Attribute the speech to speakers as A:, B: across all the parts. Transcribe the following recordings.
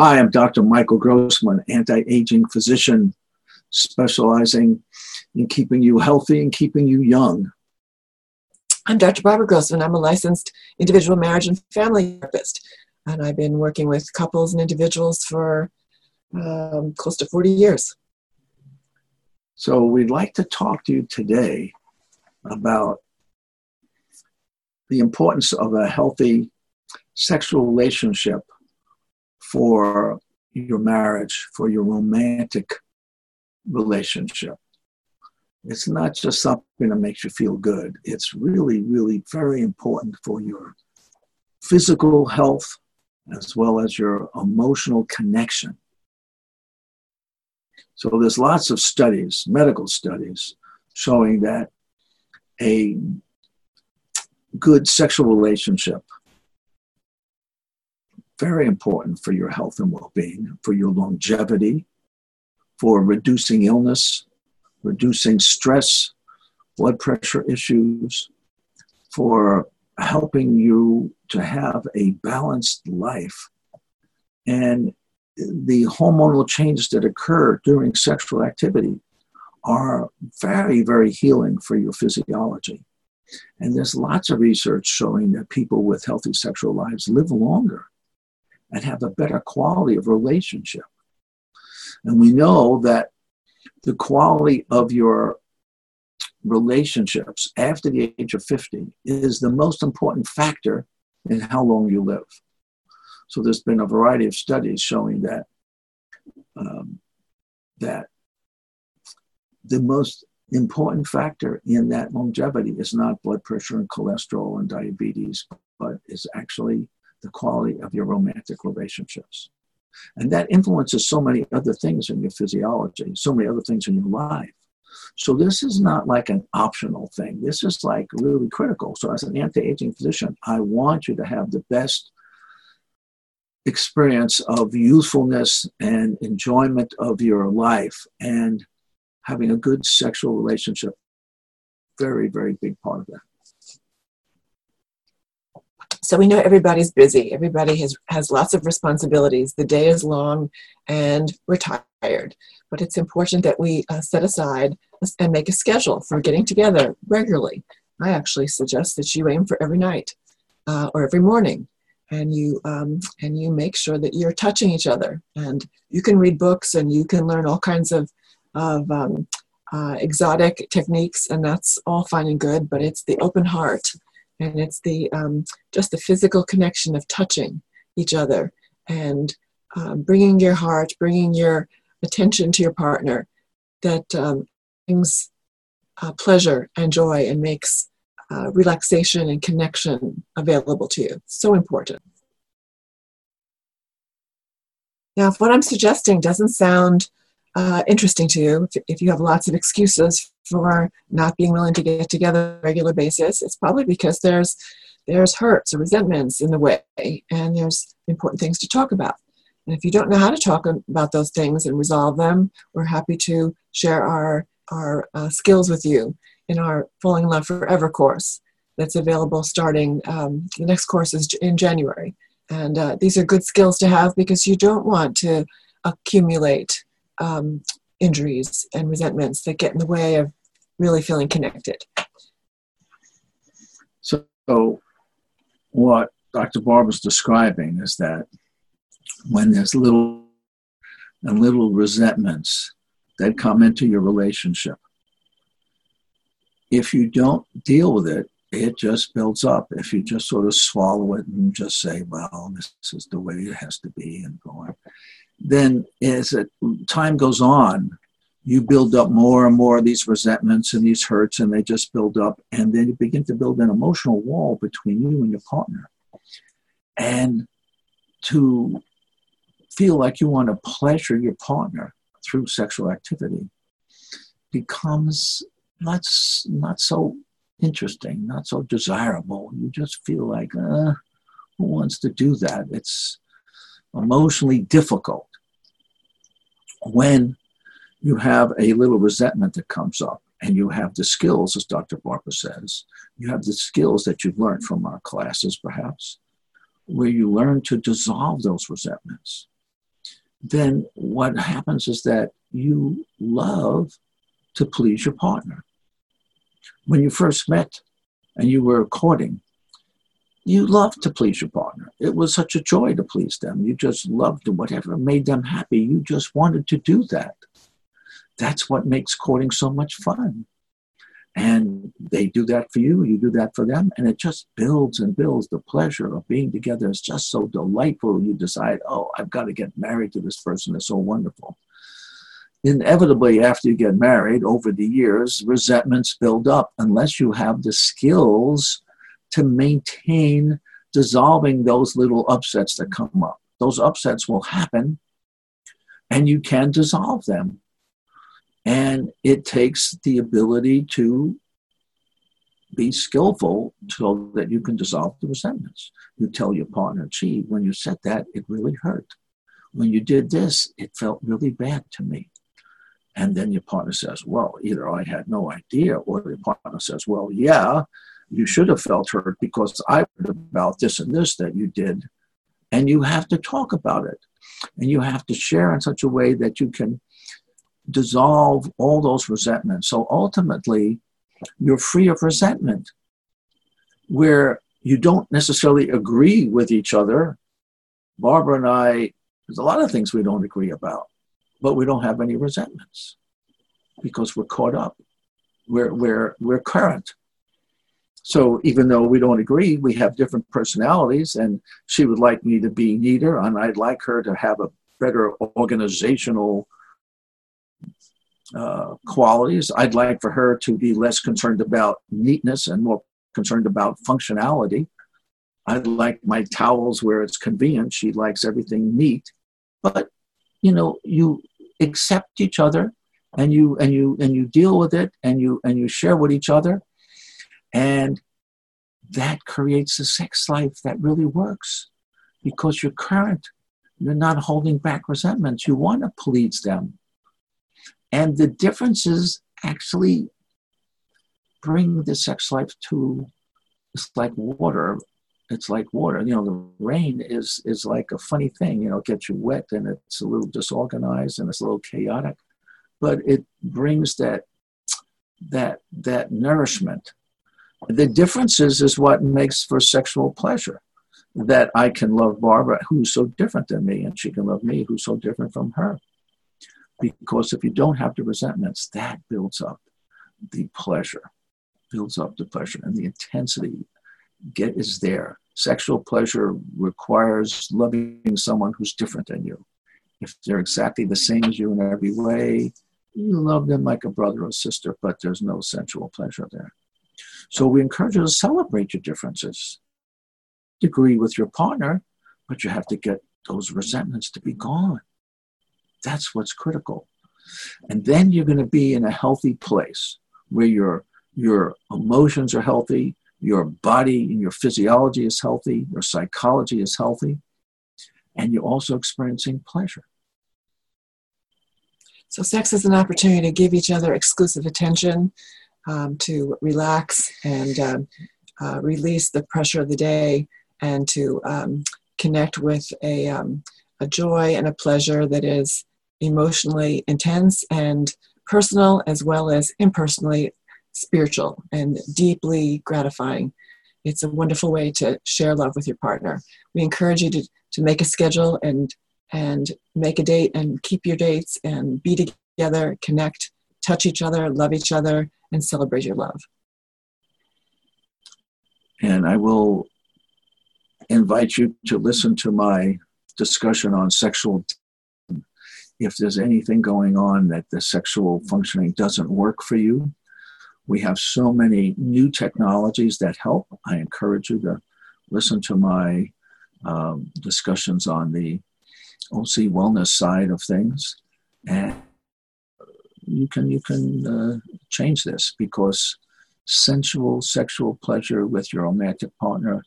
A: Hi, I'm Dr. Michael Grossman, anti aging physician specializing in keeping you healthy and keeping you young.
B: I'm Dr. Barbara Grossman. I'm a licensed individual marriage and family therapist, and I've been working with couples and individuals for um, close to 40 years.
A: So, we'd like to talk to you today about the importance of a healthy sexual relationship for your marriage, for your romantic relationship. It's not just something that makes you feel good. It's really, really very important for your physical health as well as your emotional connection. So there's lots of studies, medical studies, showing that a good sexual relationship very important for your health and well being, for your longevity, for reducing illness, reducing stress, blood pressure issues, for helping you to have a balanced life. And the hormonal changes that occur during sexual activity are very, very healing for your physiology. And there's lots of research showing that people with healthy sexual lives live longer and have a better quality of relationship. And we know that the quality of your relationships after the age of 50 is the most important factor in how long you live. So there's been a variety of studies showing that um, that the most important factor in that longevity is not blood pressure and cholesterol and diabetes, but is actually the quality of your romantic relationships. And that influences so many other things in your physiology, so many other things in your life. So this is not like an optional thing. This is like really critical. So as an anti-aging physician, I want you to have the best experience of youthfulness and enjoyment of your life and having a good sexual relationship. Very, very big part of that.
B: So we know everybody's busy. Everybody has, has lots of responsibilities. The day is long and we're tired. But it's important that we uh, set aside and make a schedule for getting together regularly. I actually suggest that you aim for every night uh, or every morning. And you um, and you make sure that you're touching each other, and you can read books, and you can learn all kinds of of um, uh, exotic techniques, and that's all fine and good. But it's the open heart and it's the um, just the physical connection of touching each other and um, bringing your heart, bringing your attention to your partner that um, brings uh, pleasure and joy and makes uh, relaxation and connection available to you. So important. Now, if what I'm suggesting doesn't sound uh, interesting to you, if, if you have lots of excuses for not being willing to get together on a regular basis, it's probably because there's there's hurts or resentments in the way, and there's important things to talk about. And if you don't know how to talk about those things and resolve them, we're happy to share our our uh, skills with you in our Falling in Love Forever course that's available starting um, the next course is in January. And uh, these are good skills to have because you don't want to accumulate um, injuries and resentments that get in the way of really feeling connected.
A: So, what Dr. Barb is describing is that when there's little and little resentments that come into your relationship, if you don't deal with it, it just builds up. If you just sort of swallow it and just say, well, this is the way it has to be and go on, then as it, time goes on, you build up more and more of these resentments and these hurts, and they just build up. And then you begin to build an emotional wall between you and your partner. And to feel like you want to pleasure your partner through sexual activity becomes not, not so interesting, not so desirable. You just feel like, uh, who wants to do that? It's emotionally difficult. When you have a little resentment that comes up and you have the skills, as Dr. Barbara says, you have the skills that you've learned from our classes, perhaps, where you learn to dissolve those resentments. Then what happens is that you love to please your partner. When you first met and you were courting, you loved to please your partner. It was such a joy to please them. You just loved whatever made them happy. You just wanted to do that. That's what makes courting so much fun. And they do that for you, you do that for them, and it just builds and builds. The pleasure of being together is just so delightful. You decide, oh, I've got to get married to this person. It's so wonderful inevitably after you get married over the years resentments build up unless you have the skills to maintain dissolving those little upsets that come up those upsets will happen and you can dissolve them and it takes the ability to be skillful so that you can dissolve the resentments you tell your partner gee when you said that it really hurt when you did this it felt really bad to me and then your partner says, Well, either I had no idea, or the partner says, Well, yeah, you should have felt hurt because I heard about this and this that you did. And you have to talk about it. And you have to share in such a way that you can dissolve all those resentments. So ultimately, you're free of resentment, where you don't necessarily agree with each other. Barbara and I, there's a lot of things we don't agree about but we don't have any resentments because we're caught up. We're, we're, we're current. So even though we don't agree, we have different personalities, and she would like me to be neater, and I'd like her to have a better organizational uh, qualities. I'd like for her to be less concerned about neatness and more concerned about functionality. I'd like my towels where it's convenient. She likes everything neat. But you know you accept each other and you and you and you deal with it and you and you share with each other and that creates a sex life that really works because you're current you're not holding back resentments you want to please them and the differences actually bring the sex life to it's like water it's like water. You know, the rain is is like a funny thing. You know, it gets you wet and it's a little disorganized and it's a little chaotic, but it brings that that that nourishment. The differences is what makes for sexual pleasure. That I can love Barbara, who's so different than me, and she can love me, who's so different from her. Because if you don't have the resentments, that builds up the pleasure, builds up the pleasure and the intensity get is there. Sexual pleasure requires loving someone who's different than you. If they're exactly the same as you in every way, you love them like a brother or sister, but there's no sensual pleasure there. So we encourage you to celebrate your differences. Agree with your partner, but you have to get those resentments to be gone. That's what's critical. And then you're going to be in a healthy place where your your emotions are healthy, your body and your physiology is healthy, your psychology is healthy, and you're also experiencing pleasure.
B: So, sex is an opportunity to give each other exclusive attention, um, to relax and um, uh, release the pressure of the day, and to um, connect with a, um, a joy and a pleasure that is emotionally intense and personal as well as impersonally spiritual and deeply gratifying. It's a wonderful way to share love with your partner. We encourage you to, to make a schedule and and make a date and keep your dates and be together, connect, touch each other, love each other, and celebrate your love.
A: And I will invite you to listen to my discussion on sexual if there's anything going on that the sexual functioning doesn't work for you we have so many new technologies that help. I encourage you to listen to my um, discussions on the OC wellness side of things, and you can you can uh, change this because sensual sexual pleasure with your romantic partner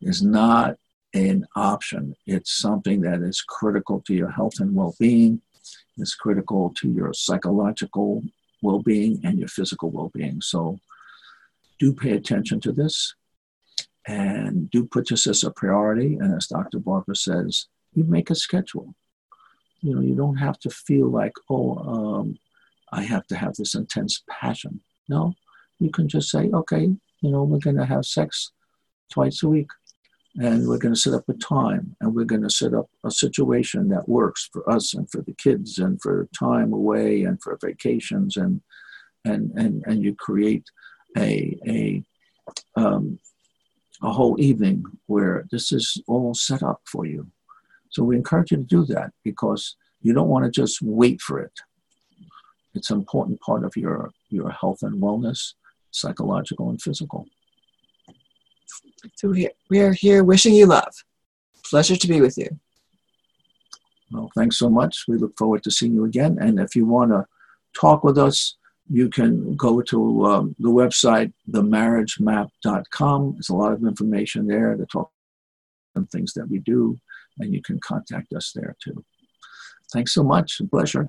A: is not an option. It's something that is critical to your health and well-being. It's critical to your psychological well-being and your physical well-being. So do pay attention to this and do put this as a priority. And as Dr. Barbara says, you make a schedule. You know, you don't have to feel like, oh, um, I have to have this intense passion. No, you can just say, okay, you know, we're going to have sex twice a week and we're going to set up a time and we're going to set up a situation that works for us and for the kids and for time away and for vacations and and and, and you create a a um, a whole evening where this is all set up for you. So we encourage you to do that because you don't want to just wait for it. It's an important part of your your health and wellness psychological and physical
B: so we are here wishing you love. Pleasure to be with you.
A: Well thanks so much. We look forward to seeing you again. And if you want to talk with us you can go to um, the website themarriagemap.com there's a lot of information there to talk and things that we do and you can contact us there too. Thanks so much. A pleasure